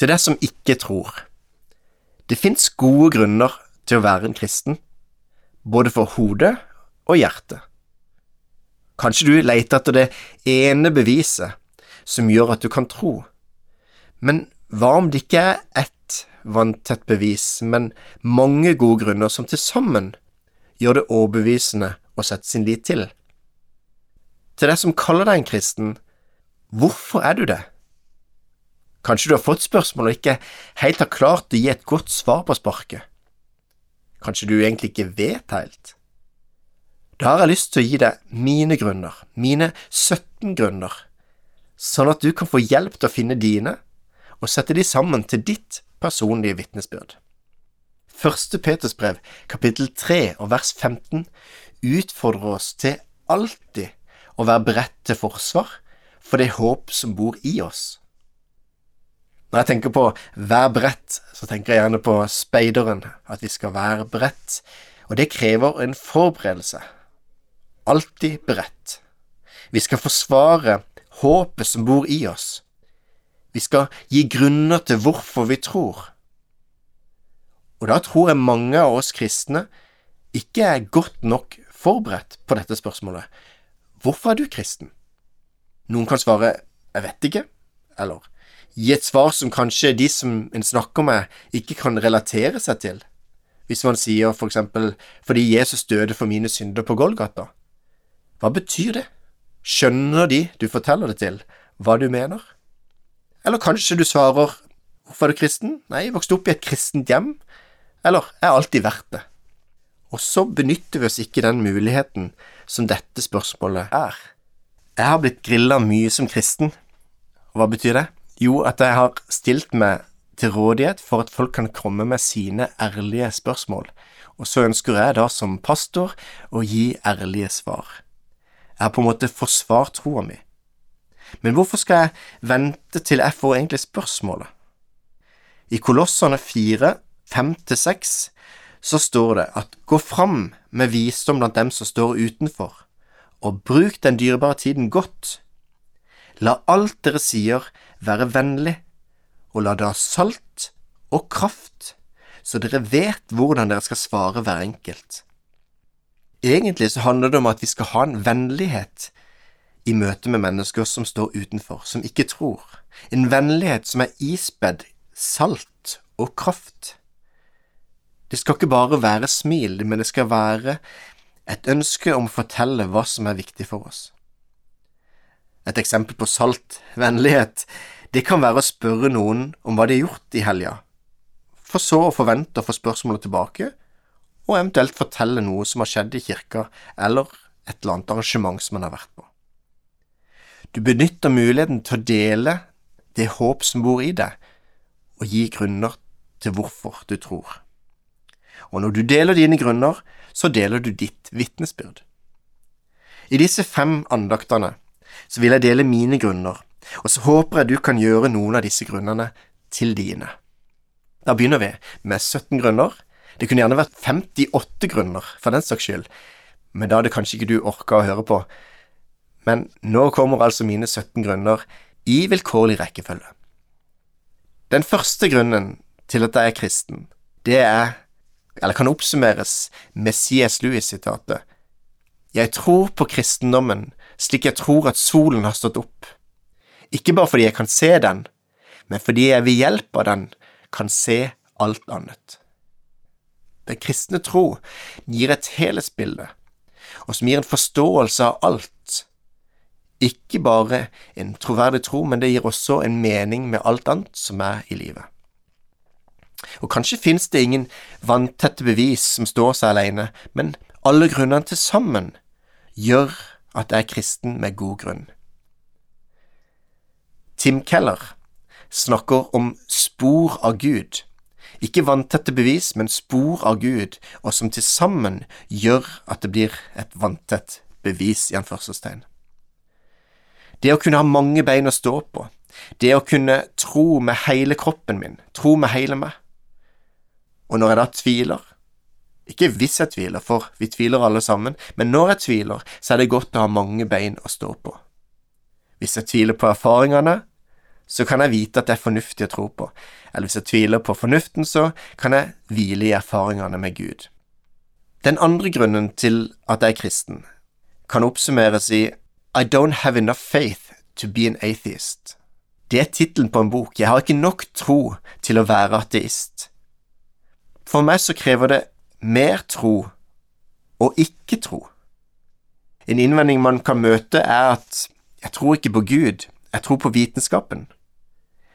til deg som ikke tror. Det fins gode grunner til å være en kristen, både for hodet og hjertet. Kanskje du leter etter det ene beviset som gjør at du kan tro, men hva om det ikke er ett vanntett bevis, men mange gode grunner som til sammen gjør det overbevisende å sette sin lit til? Til deg som kaller deg en kristen, hvorfor er du det? Kanskje du har fått spørsmål og ikke helt har klart å gi et godt svar på sparket? Kanskje du egentlig ikke vet helt? Da har jeg lyst til å gi deg mine grunner, mine 17 grunner, sånn at du kan få hjelp til å finne dine og sette de sammen til ditt personlige vitnesbyrd. Første Peters brev, kapittel 3 og vers 15, utfordrer oss til alltid å være beredt til forsvar for det håp som bor i oss. Når jeg tenker på vær beredt, så tenker jeg gjerne på speideren, at vi skal være beredt, og det krever en forberedelse. Alltid beredt. Vi skal forsvare håpet som bor i oss. Vi skal gi grunner til hvorfor vi tror. Og da tror jeg mange av oss kristne ikke er godt nok forberedt på dette spørsmålet. Hvorfor er du kristen? Noen kan svare jeg vet ikke, eller gi et svar som kanskje de som en snakker med, ikke kan relatere seg til. Hvis man sier for eksempel fordi Jesus døde for mine synder på Golgata. Hva betyr det? Skjønner de du forteller det til, hva du mener? Eller kanskje du svarer hvorfor er du kristen? Nei, jeg vokste opp i et kristent hjem. Eller er alltid verdt det? Og så benytter vi oss ikke den muligheten som dette spørsmålet er. Jeg har blitt grilla mye som kristen. Og hva betyr det? Jo, at jeg har stilt meg til rådighet for at folk kan komme med sine ærlige spørsmål, og så ønsker jeg da som pastor å gi ærlige svar. Jeg har på en måte forsvart troa mi. Men hvorfor skal jeg vente til jeg får egentlig spørsmålet? I Kolossene 4, 5–6 så står det at gå fram med visdom blant dem som står utenfor, og bruk den dyrebare tiden godt. La alt dere sier være vennlig, og la det ha salt og kraft, så dere vet hvordan dere skal svare hver enkelt. Egentlig så handler det om at vi skal ha en vennlighet i møte med mennesker som står utenfor, som ikke tror, en vennlighet som er ispedd salt og kraft. Det skal ikke bare være smil, men det skal være et ønske om å fortelle hva som er viktig for oss. Et eksempel på salt vennlighet det kan være å spørre noen om hva de har gjort i helga, for så å forvente å få spørsmålet tilbake, og eventuelt fortelle noe som har skjedd i kirka, eller et eller annet arrangement som man har vært på. Du benytter muligheten til å dele det håp som bor i deg, og gi grunner til hvorfor du tror. Og når du deler dine grunner, så deler du ditt vitnesbyrd. I disse fem andaktene så vil jeg dele mine grunner og så håper jeg du kan gjøre noen av disse grunnene til dine. Da begynner vi med 17 grunner. Det kunne gjerne vært 58 grunner, for den saks skyld, men da hadde kanskje ikke du orka å høre på. Men nå kommer altså mine 17 grunner i vilkårlig rekkefølge. Den første grunnen til at jeg er kristen, det er, eller kan oppsummeres med C.S. Lewis-sitatet, Jeg tror på kristendommen slik jeg tror at solen har stått opp ikke bare fordi jeg kan se den, men fordi jeg ved hjelp av den kan se alt annet. Den kristne tro gir et helhetsbilde, og som gir en forståelse av alt. Ikke bare en troverdig tro, men det gir også en mening med alt annet som er i livet. Og kanskje finnes det ingen vanntette bevis som står seg alene, men alle grunnene til sammen gjør at jeg er kristen med god grunn. Tim Keller snakker om spor av Gud. Ikke vanntette bevis, men spor av Gud, og som til sammen gjør at det blir et vanntett bevis, i anførselstegn. Det å kunne ha mange bein å stå på, det å kunne tro med hele kroppen min, tro med hele meg. Og når jeg da tviler, ikke hvis jeg tviler, for vi tviler alle sammen, men når jeg tviler, så er det godt å ha mange bein å stå på. Hvis jeg tviler på erfaringene, så kan jeg vite at det er fornuftig å tro på, eller hvis jeg tviler på fornuften, så kan jeg hvile i erfaringene med Gud. Den andre grunnen til at jeg er kristen, kan oppsummeres i I don't have enough faith to be an atheist. Det er tittelen på en bok. Jeg har ikke nok tro til å være ateist. For meg så krever det mer tro og ikke tro. En innvending man kan møte, er at jeg tror ikke på Gud, jeg tror på vitenskapen.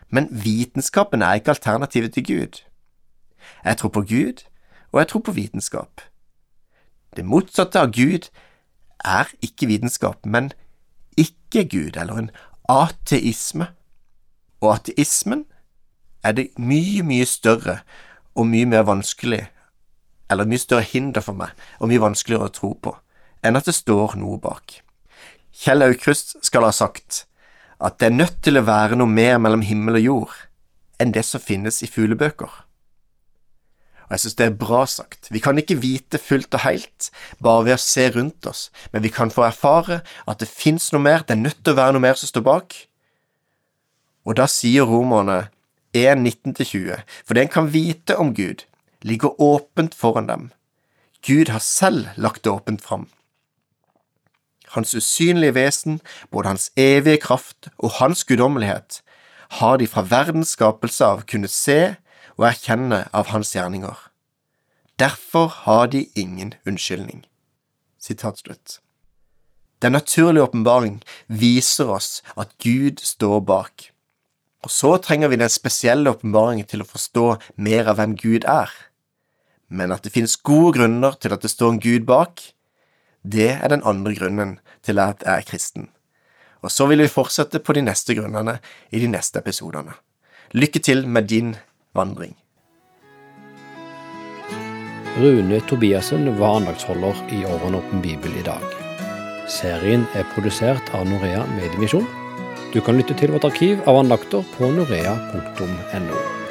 Men vitenskapen er ikke alternativet til Gud. Jeg tror på Gud, og jeg tror på vitenskap. Det motsatte av Gud er ikke vitenskap, men ikke-Gud, eller en ateisme. Og ateismen er det mye, mye større og mye mer vanskelig, eller mye større hinder for meg, og mye vanskeligere å tro på, enn at det står noe bak. Kjell Aukrust skal ha sagt at det er nødt til å være noe mer mellom himmel og jord enn det som finnes i fuglebøker. Og jeg synes det er bra sagt. Vi kan ikke vite fullt og helt bare ved å se rundt oss, men vi kan få erfare at det finnes noe mer, det er nødt til å være noe mer som står bak. Og da sier romerne 1, 19-20, for det en kan vite om Gud, ligger åpent foran dem. Gud har selv lagt det åpent fram. Hans usynlige vesen, både hans evige kraft og hans guddommelighet, har de fra verdens skapelse av kunnet se og erkjenne av hans gjerninger. Derfor har de ingen unnskyldning. Sitat. Den naturlige åpenbaring viser oss at Gud står bak. Og så trenger vi den spesielle åpenbaringen til å forstå mer av hvem Gud er. Men at det finnes gode grunner til at det står en Gud bak, det er den andre grunnen til at jeg er kristen. Og så vil vi fortsette på de neste grunnene i de neste episodene. Lykke til med din vandring. Rune Tobiassen var andaktsholder i Over åpen bibel i dag. Serien er produsert av Norea Mediemisjon. Du kan lytte til vårt arkiv av andakter på norea.no.